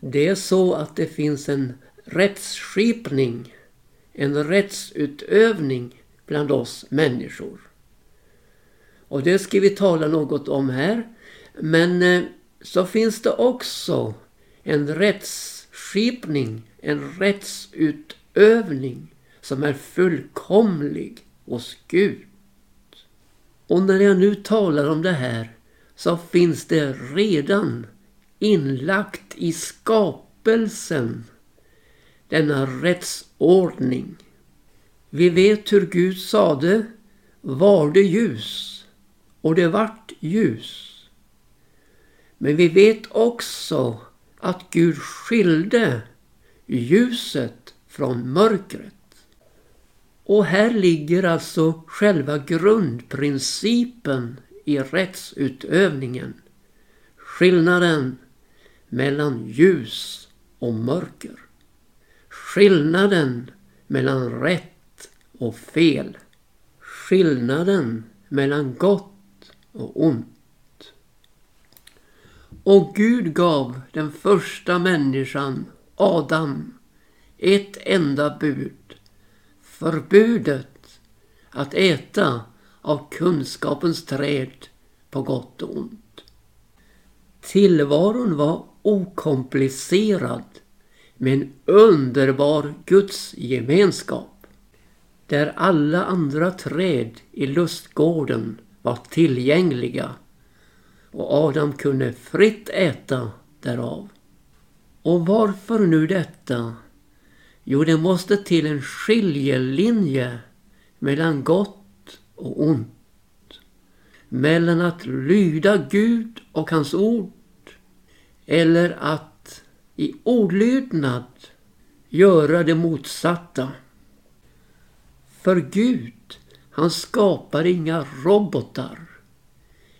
Det är så att det finns en rättsskipning, en rättsutövning bland oss människor. Och det ska vi tala något om här. Men eh, så finns det också en rättsskipning, en rättsutövning som är fullkomlig hos Gud. Och när jag nu talar om det här så finns det redan inlagt i skapelsen denna rättsordning. Vi vet hur Gud sade, var det ljus och det vart ljus. Men vi vet också att Gud skilde ljuset från mörkret. Och här ligger alltså själva grundprincipen i rättsutövningen. Skillnaden mellan ljus och mörker. Skillnaden mellan rätt och fel. Skillnaden mellan gott och ont. Och Gud gav den första människan, Adam, ett enda bud. Förbudet att äta av kunskapens träd på gott och ont. Tillvaron var okomplicerad med en underbar gudsgemenskap där alla andra träd i lustgården var tillgängliga och Adam kunde fritt äta därav. Och varför nu detta? Jo, det måste till en skiljelinje mellan gott och ont. Mellan att lyda Gud och hans ord eller att i olydnad göra det motsatta. För Gud, han skapar inga robotar.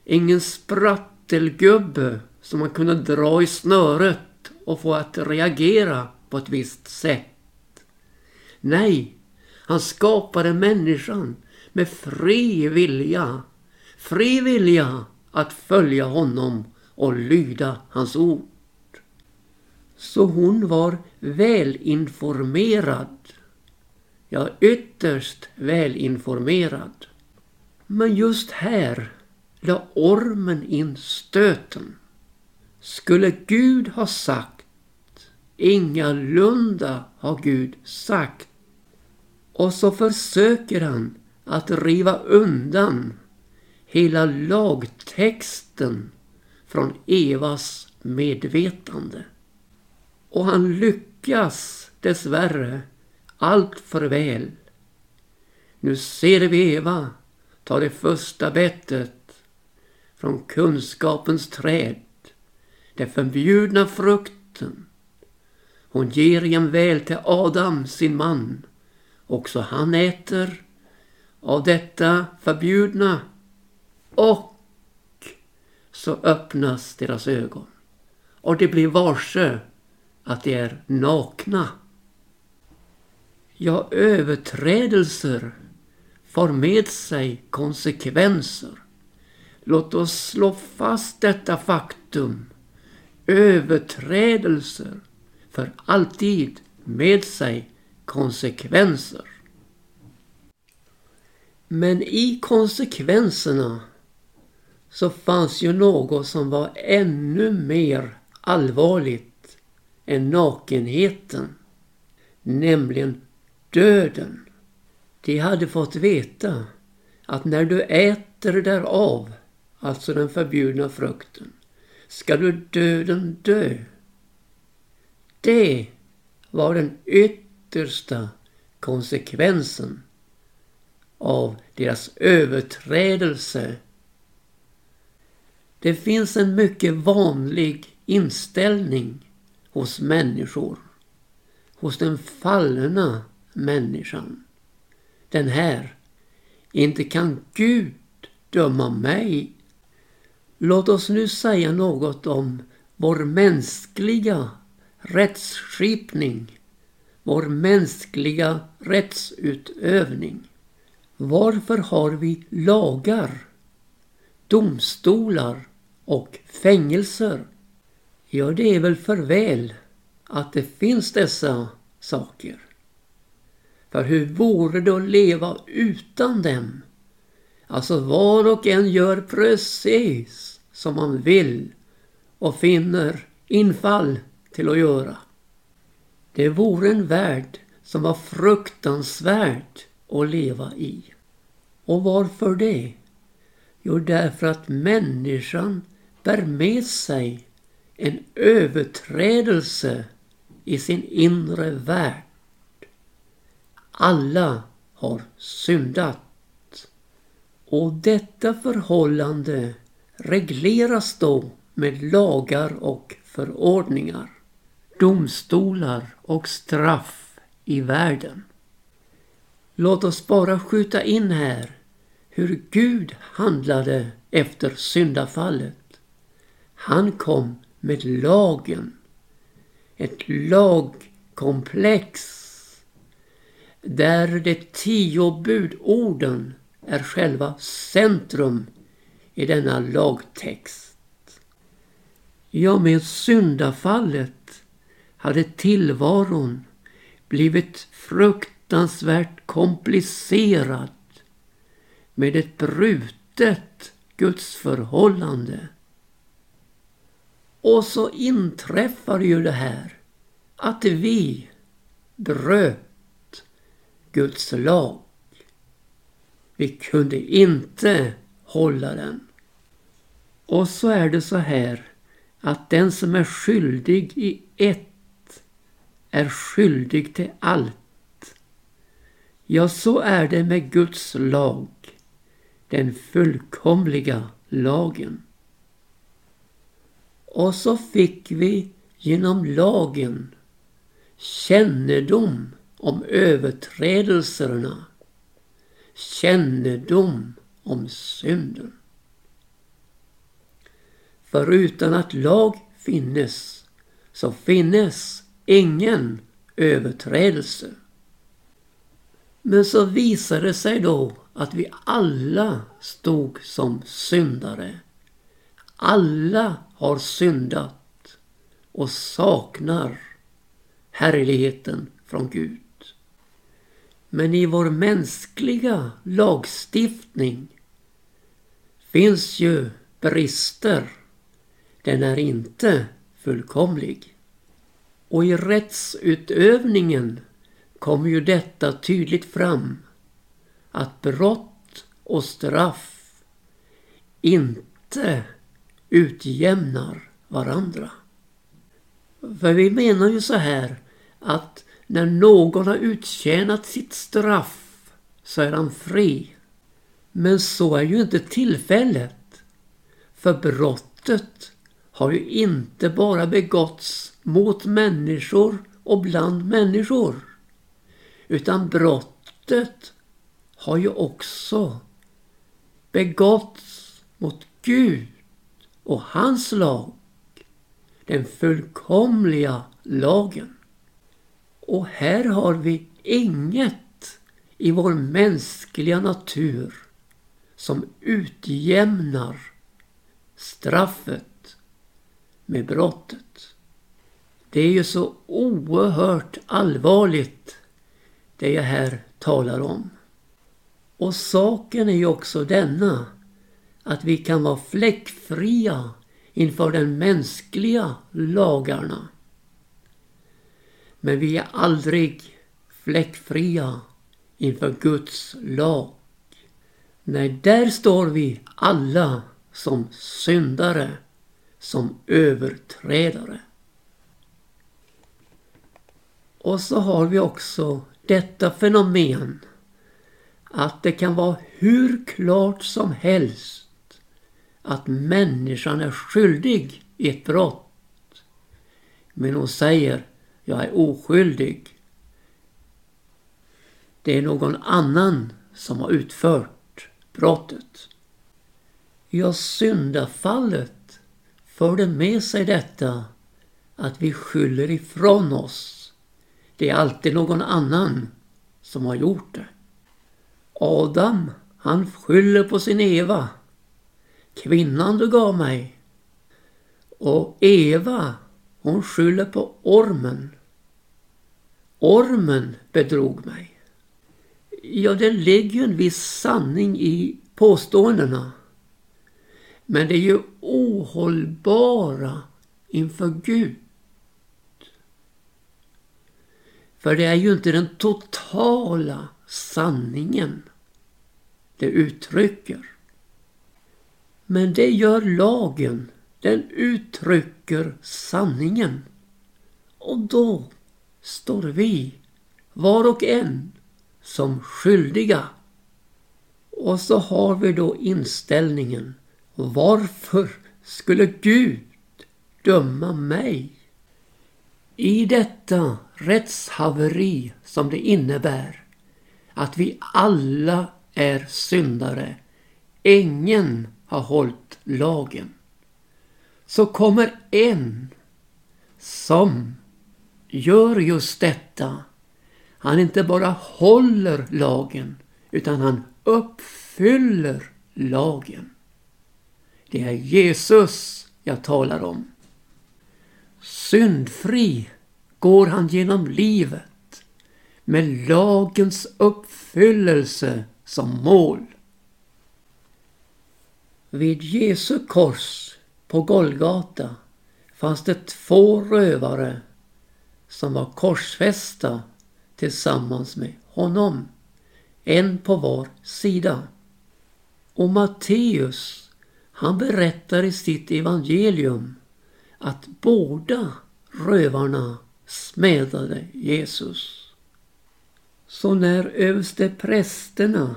Ingen sprattelgubbe som man kunde dra i snöret och få att reagera på ett visst sätt. Nej, han skapade människan med fri vilja. Fri vilja att följa honom och lyda hans ord. Så hon var välinformerad. Ja, ytterst välinformerad. Men just här la ormen in stöten. Skulle Gud ha sagt, ingalunda har Gud sagt. Och så försöker han att riva undan hela lagtexten från Evas medvetande. Och han lyckas dessvärre allt för väl. Nu ser vi Eva ta det första bettet från kunskapens träd, den förbjudna frukten. Hon ger jämväl till Adam, sin man. Också han äter av detta förbjudna och så öppnas deras ögon. Och de blir varse att de är nakna. Ja, överträdelser får med sig konsekvenser. Låt oss slå fast detta faktum. Överträdelser för alltid med sig konsekvenser. Men i konsekvenserna så fanns ju något som var ännu mer allvarligt än nakenheten. Nämligen döden. De hade fått veta att när du äter därav, alltså den förbjudna frukten, ska du döden dö. Det var den yttersta konsekvensen av deras överträdelse det finns en mycket vanlig inställning hos människor. Hos den fallna människan. Den här. Inte kan Gud döma mig. Låt oss nu säga något om vår mänskliga rättsskipning. Vår mänskliga rättsutövning. Varför har vi lagar? Domstolar och fängelser. Ja, det är väl för väl att det finns dessa saker. För hur vore det att leva utan dem? Alltså var och en gör precis som man vill och finner infall till att göra. Det vore en värld som var fruktansvärd att leva i. Och varför det? Jo, därför att människan bär med sig en överträdelse i sin inre värld. Alla har syndat. Och detta förhållande regleras då med lagar och förordningar, domstolar och straff i världen. Låt oss bara skjuta in här hur Gud handlade efter syndafallet. Han kom med lagen. Ett lagkomplex där de tio budorden är själva centrum i denna lagtext. Ja, med syndafallet hade tillvaron blivit fruktansvärt komplicerad med ett brutet gudsförhållande. Och så inträffar ju det här att vi bröt Guds lag. Vi kunde inte hålla den. Och så är det så här att den som är skyldig i ett är skyldig till allt. Ja, så är det med Guds lag, den fullkomliga lagen. Och så fick vi genom lagen kännedom om överträdelserna, kännedom om synden. För utan att lag finnes så finnes ingen överträdelse. Men så visade det sig då att vi alla stod som syndare. Alla har syndat och saknar härligheten från Gud. Men i vår mänskliga lagstiftning finns ju brister den är inte fullkomlig. Och i rättsutövningen kommer ju detta tydligt fram. Att brott och straff inte utjämnar varandra. För vi menar ju så här att när någon har uttjänat sitt straff så är han fri. Men så är ju inte tillfället. För brottet har ju inte bara begåtts mot människor och bland människor. Utan brottet har ju också begåtts mot Gud och hans lag. Den fullkomliga lagen. Och här har vi inget i vår mänskliga natur som utjämnar straffet med brottet. Det är ju så oerhört allvarligt det jag här talar om. Och saken är ju också denna att vi kan vara fläckfria inför den mänskliga lagarna. Men vi är aldrig fläckfria inför Guds lag. Nej, där står vi alla som syndare som överträdare. Och så har vi också detta fenomen att det kan vara hur klart som helst att människan är skyldig i ett brott. Men hon säger, jag är oskyldig. Det är någon annan som har utfört brottet. Ja, syndafallet förde med sig detta att vi skyller ifrån oss. Det är alltid någon annan som har gjort det. Adam, han skyller på sin Eva. Kvinnan du gav mig. Och Eva, Hon skyller på ormen. Ormen bedrog mig. Ja, det ligger ju en viss sanning i påståendena. Men det är ju ohållbara inför Gud. För det är ju inte den totala sanningen det uttrycker. Men det gör lagen. Den uttrycker sanningen. Och då står vi, var och en, som skyldiga. Och så har vi då inställningen. Varför skulle Gud döma mig? I detta rättshaveri som det innebär att vi alla är syndare. Ingen har hållit lagen. Så kommer en som gör just detta. Han inte bara håller lagen utan han uppfyller lagen. Det är Jesus jag talar om. Syndfri går han genom livet med lagens uppfyllelse som mål. Vid Jesu kors på Golgata fanns det två rövare som var korsfästa tillsammans med honom. En på var sida. Och Matteus, han berättar i sitt evangelium att båda rövarna smädade Jesus. Så när översteprästerna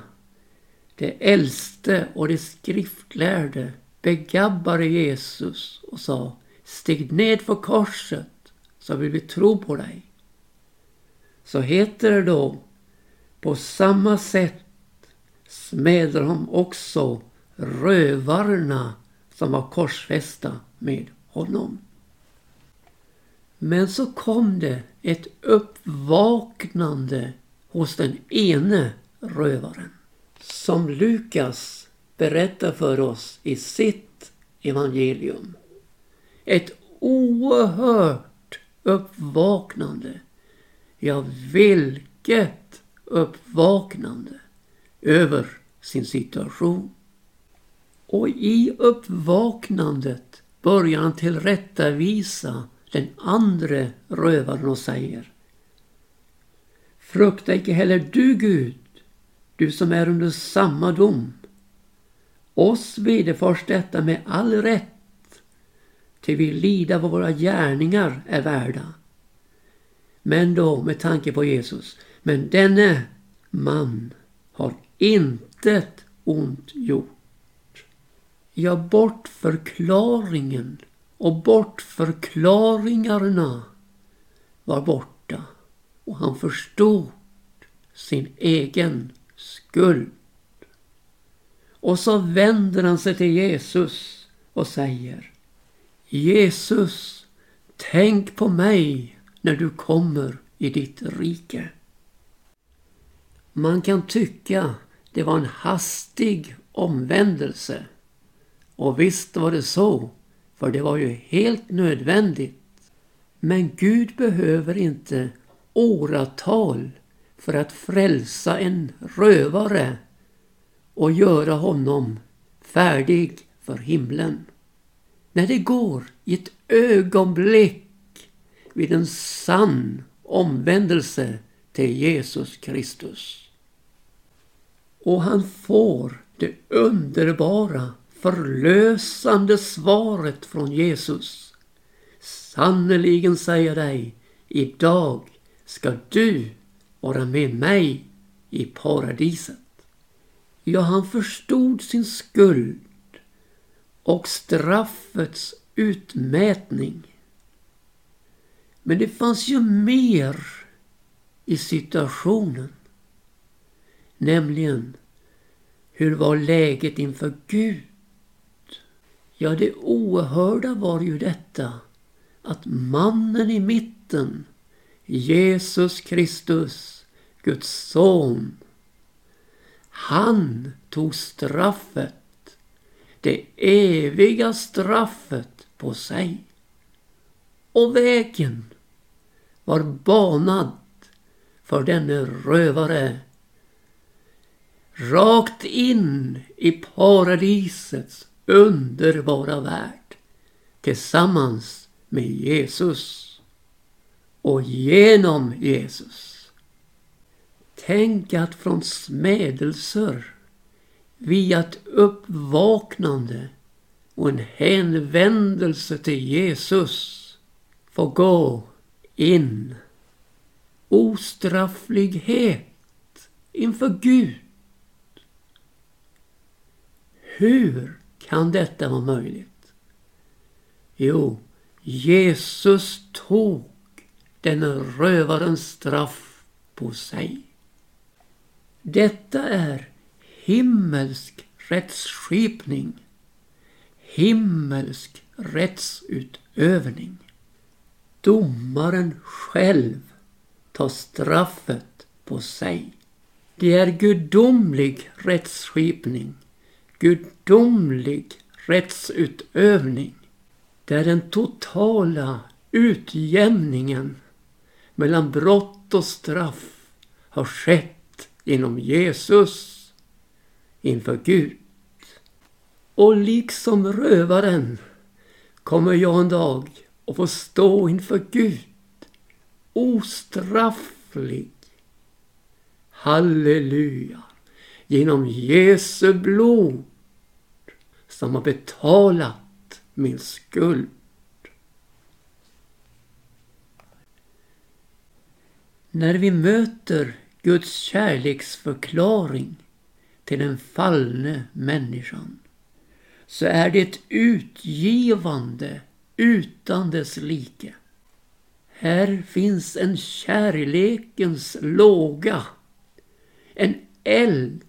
det de äldste och de skriftlärde begabbade Jesus och sa Stig ned för korset så vill vi tro på dig. Så heter det då på samma sätt smäder de också rövarna som var korsfästa med honom. Men så kom det ett uppvaknande hos den ene rövaren. Som Lukas berättar för oss i sitt evangelium. Ett oerhört uppvaknande. Ja, vilket uppvaknande över sin situation. Och i uppvaknandet börjar han tillrättavisa den andra rövaren och säger Frukta icke heller du Gud, du som är under samma dom. Oss vederfars detta med all rätt, till vi lida vad våra gärningar är värda. Men då med tanke på Jesus, men denne man har intet ont gjort. Ja, bort förklaringen och bortförklaringarna var borta och han förstod sin egen skuld. Och så vänder han sig till Jesus och säger Jesus, tänk på mig när du kommer i ditt rike. Man kan tycka det var en hastig omvändelse. Och visst var det så. För det var ju helt nödvändigt. Men Gud behöver inte åratal för att frälsa en rövare och göra honom färdig för himlen. När det går i ett ögonblick vid en sann omvändelse till Jesus Kristus. Och han får det underbara förlösande svaret från Jesus. Sannerligen säger dig, idag ska du vara med mig i paradiset. Ja, han förstod sin skuld och straffets utmätning. Men det fanns ju mer i situationen. Nämligen, hur var läget inför Gud? Ja, det oerhörda var ju detta att mannen i mitten, Jesus Kristus, Guds son, han tog straffet, det eviga straffet på sig. och vägen var banad för denne rövare. Rakt in i paradisets underbara värld tillsammans med Jesus och genom Jesus. Tänk att från smädelser via ett uppvaknande och en hänvändelse till Jesus få gå in. Ostrafflighet inför Gud. Hur kan detta vara möjligt? Jo, Jesus tog den rövarens straff på sig. Detta är himmelsk rättsskipning. Himmelsk rättsutövning. Domaren själv tar straffet på sig. Det är gudomlig rättsskipning, gudomlig rättsutövning. Det är den totala utjämningen mellan brott och straff har skett genom Jesus inför Gud. Och liksom rövaren kommer jag en dag att få stå inför Gud ostrafflig. Halleluja! Genom Jesu blod som har betalat min skuld. När vi möter Guds kärleksförklaring till den fallne människan så är det ett utgivande utan dess like. Här finns en kärlekens låga, en eld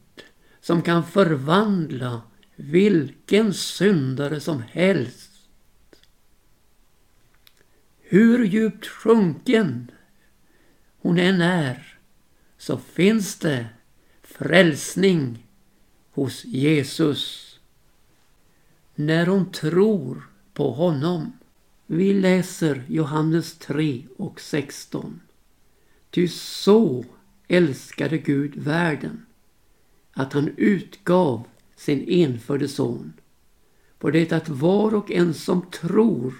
som kan förvandla vilken syndare som helst. Hur djupt sjunken hon än är så finns det frälsning hos Jesus. När hon tror på honom. Vi läser Johannes 3 och 16. Ty så älskade Gud världen att han utgav sin enfödde son på det att var och en som tror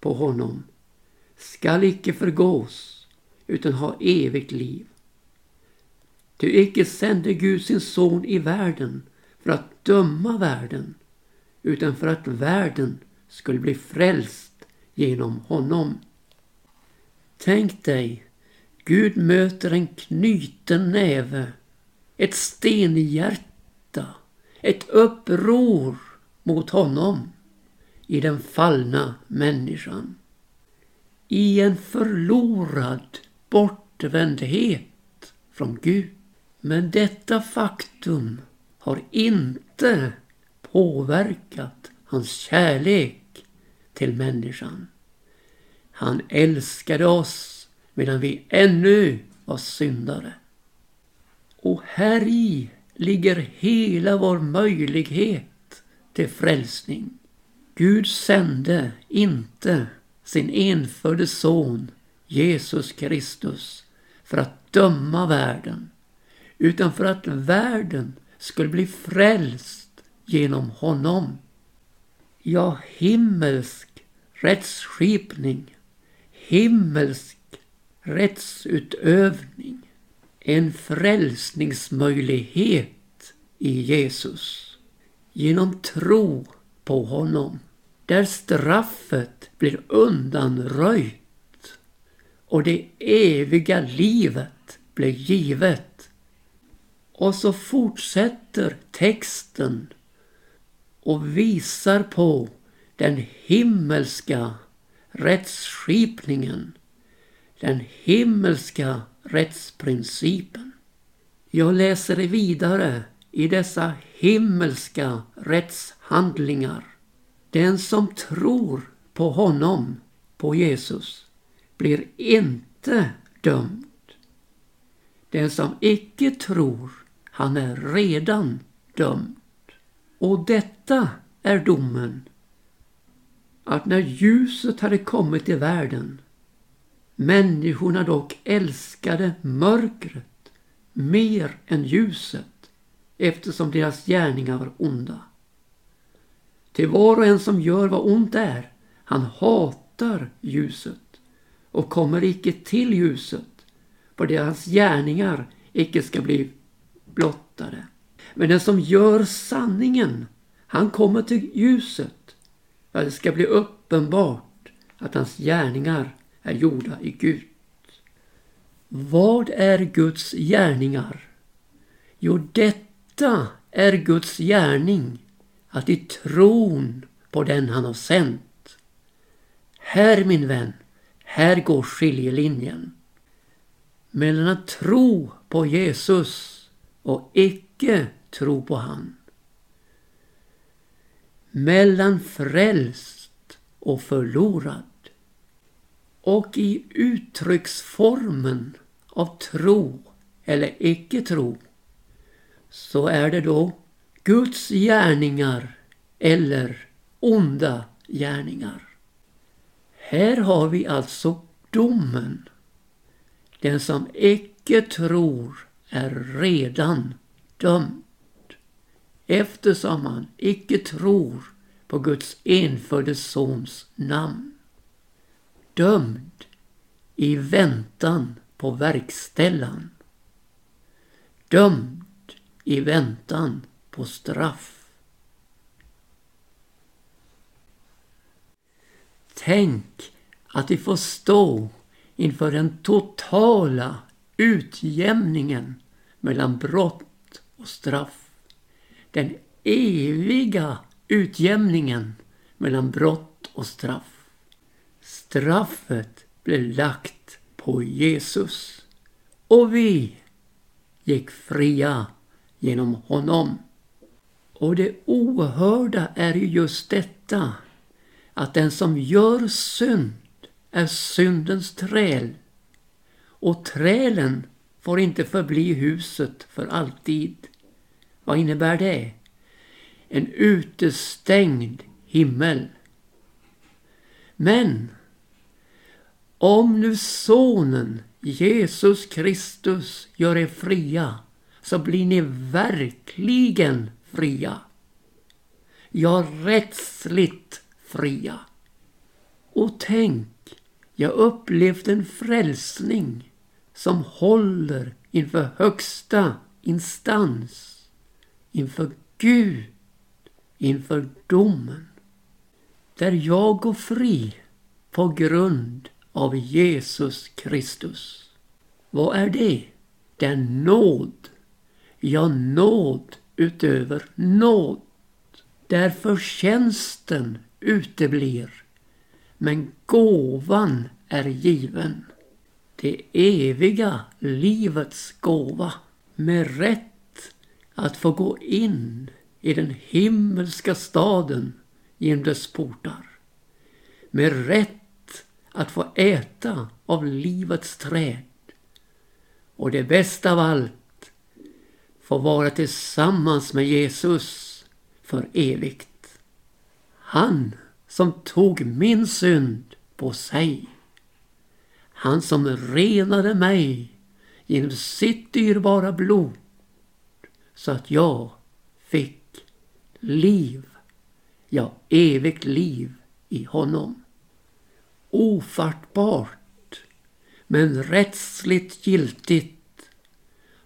på honom skall icke förgås utan ha evigt liv. Ty icke sände Gud sin son i världen för att döma världen utan för att världen skulle bli frälst genom honom. Tänk dig, Gud möter en knuten näve, ett stenhjärta, ett uppror mot honom i den fallna människan. I en förlorad bortvändhet från Gud. Men detta faktum har inte påverkat hans kärlek till människan. Han älskade oss medan vi ännu var syndare. Och här i ligger hela vår möjlighet till frälsning. Gud sände inte sin enfödde son Jesus Kristus för att döma världen utan för att världen skulle bli frälst genom honom. Ja, himmelsk rättsskipning, himmelsk rättsutövning, en frälsningsmöjlighet i Jesus genom tro på honom där straffet blir undanröjt och det eviga livet blir givet. Och så fortsätter texten och visar på den himmelska rättsskipningen, den himmelska rättsprincipen. Jag läser vidare i dessa himmelska rättshandlingar. Den som tror på honom, på Jesus, blir inte dömd. Den som icke tror, han är redan dömd. Och detta är domen att när ljuset hade kommit i världen människorna dock älskade mörkret mer än ljuset eftersom deras gärningar var onda. Till var och en som gör vad ont är, han hatar ljuset och kommer icke till ljuset för deras gärningar icke ska bli blottade. Men den som gör sanningen, han kommer till ljuset för att det ska bli uppenbart att hans gärningar är gjorda i Gud. Vad är Guds gärningar? Jo, detta är Guds gärning, att i tron på den han har sänt. Här min vän, här går skiljelinjen. Mellan att tro på Jesus och icke tro på han. Mellan frälst och förlorad. Och i uttrycksformen av tro eller icke tro så är det då Guds gärningar eller onda gärningar. Här har vi alltså domen. Den som icke tror är redan dömd. Eftersom han icke tror på Guds enfödde Sons namn. Dömd i väntan på verkställan. Dömd i väntan på straff. Tänk att vi får stå inför den totala utjämningen mellan brott och straff. Den eviga utjämningen mellan brott och straff. Straffet blev lagt på Jesus och vi gick fria genom honom. Och det oerhörda är ju just detta att den som gör synd är syndens träl och trälen får inte förbli huset för alltid. Vad innebär det? En utestängd himmel. Men om nu sonen Jesus Kristus gör er fria så blir ni verkligen fria. Ja, rättsligt fria. Och tänk, jag upplevt en frälsning som håller inför högsta instans, inför Gud, inför domen. Där jag går fri på grund av Jesus Kristus. Vad är det? Det är nåd. Ja, nåd utöver nåd. Där förtjänsten uteblir, men gåvan är given det eviga livets gåva med rätt att få gå in i den himmelska staden genom dess portar. Med rätt att få äta av livets träd. Och det bästa av allt, få vara tillsammans med Jesus för evigt. Han som tog min synd på sig han som renade mig genom sitt dyrbara blod så att jag fick liv, ja evigt liv i honom. Ofattbart men rättsligt giltigt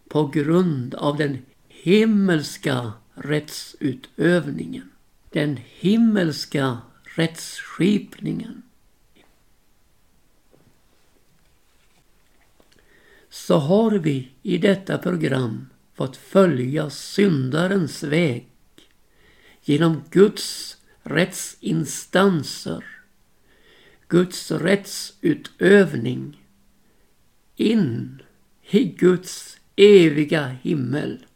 på grund av den himmelska rättsutövningen. Den himmelska rättsskipningen. så har vi i detta program fått följa syndarens väg genom Guds rättsinstanser, Guds rättsutövning in i Guds eviga himmel.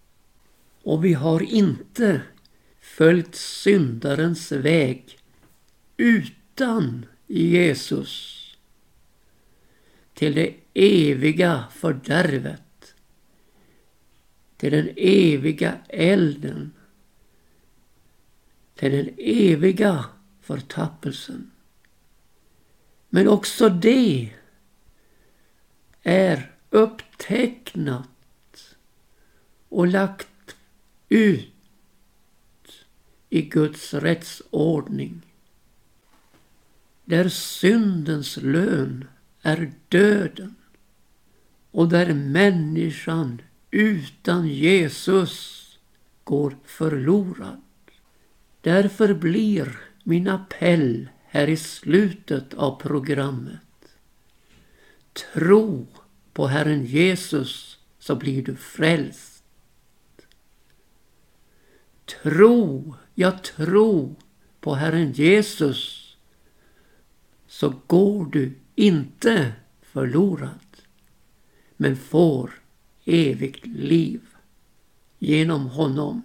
Och vi har inte följt syndarens väg utan Jesus till det eviga fördärvet, till den eviga elden, till den eviga förtappelsen. Men också det är upptecknat och lagt ut i Guds rättsordning. Där syndens lön är döden och där människan utan Jesus går förlorad. Därför blir min appell här i slutet av programmet. Tro på Herren Jesus så blir du frälst. Tro, ja tro på Herren Jesus så går du inte förlorad men får evigt liv genom honom.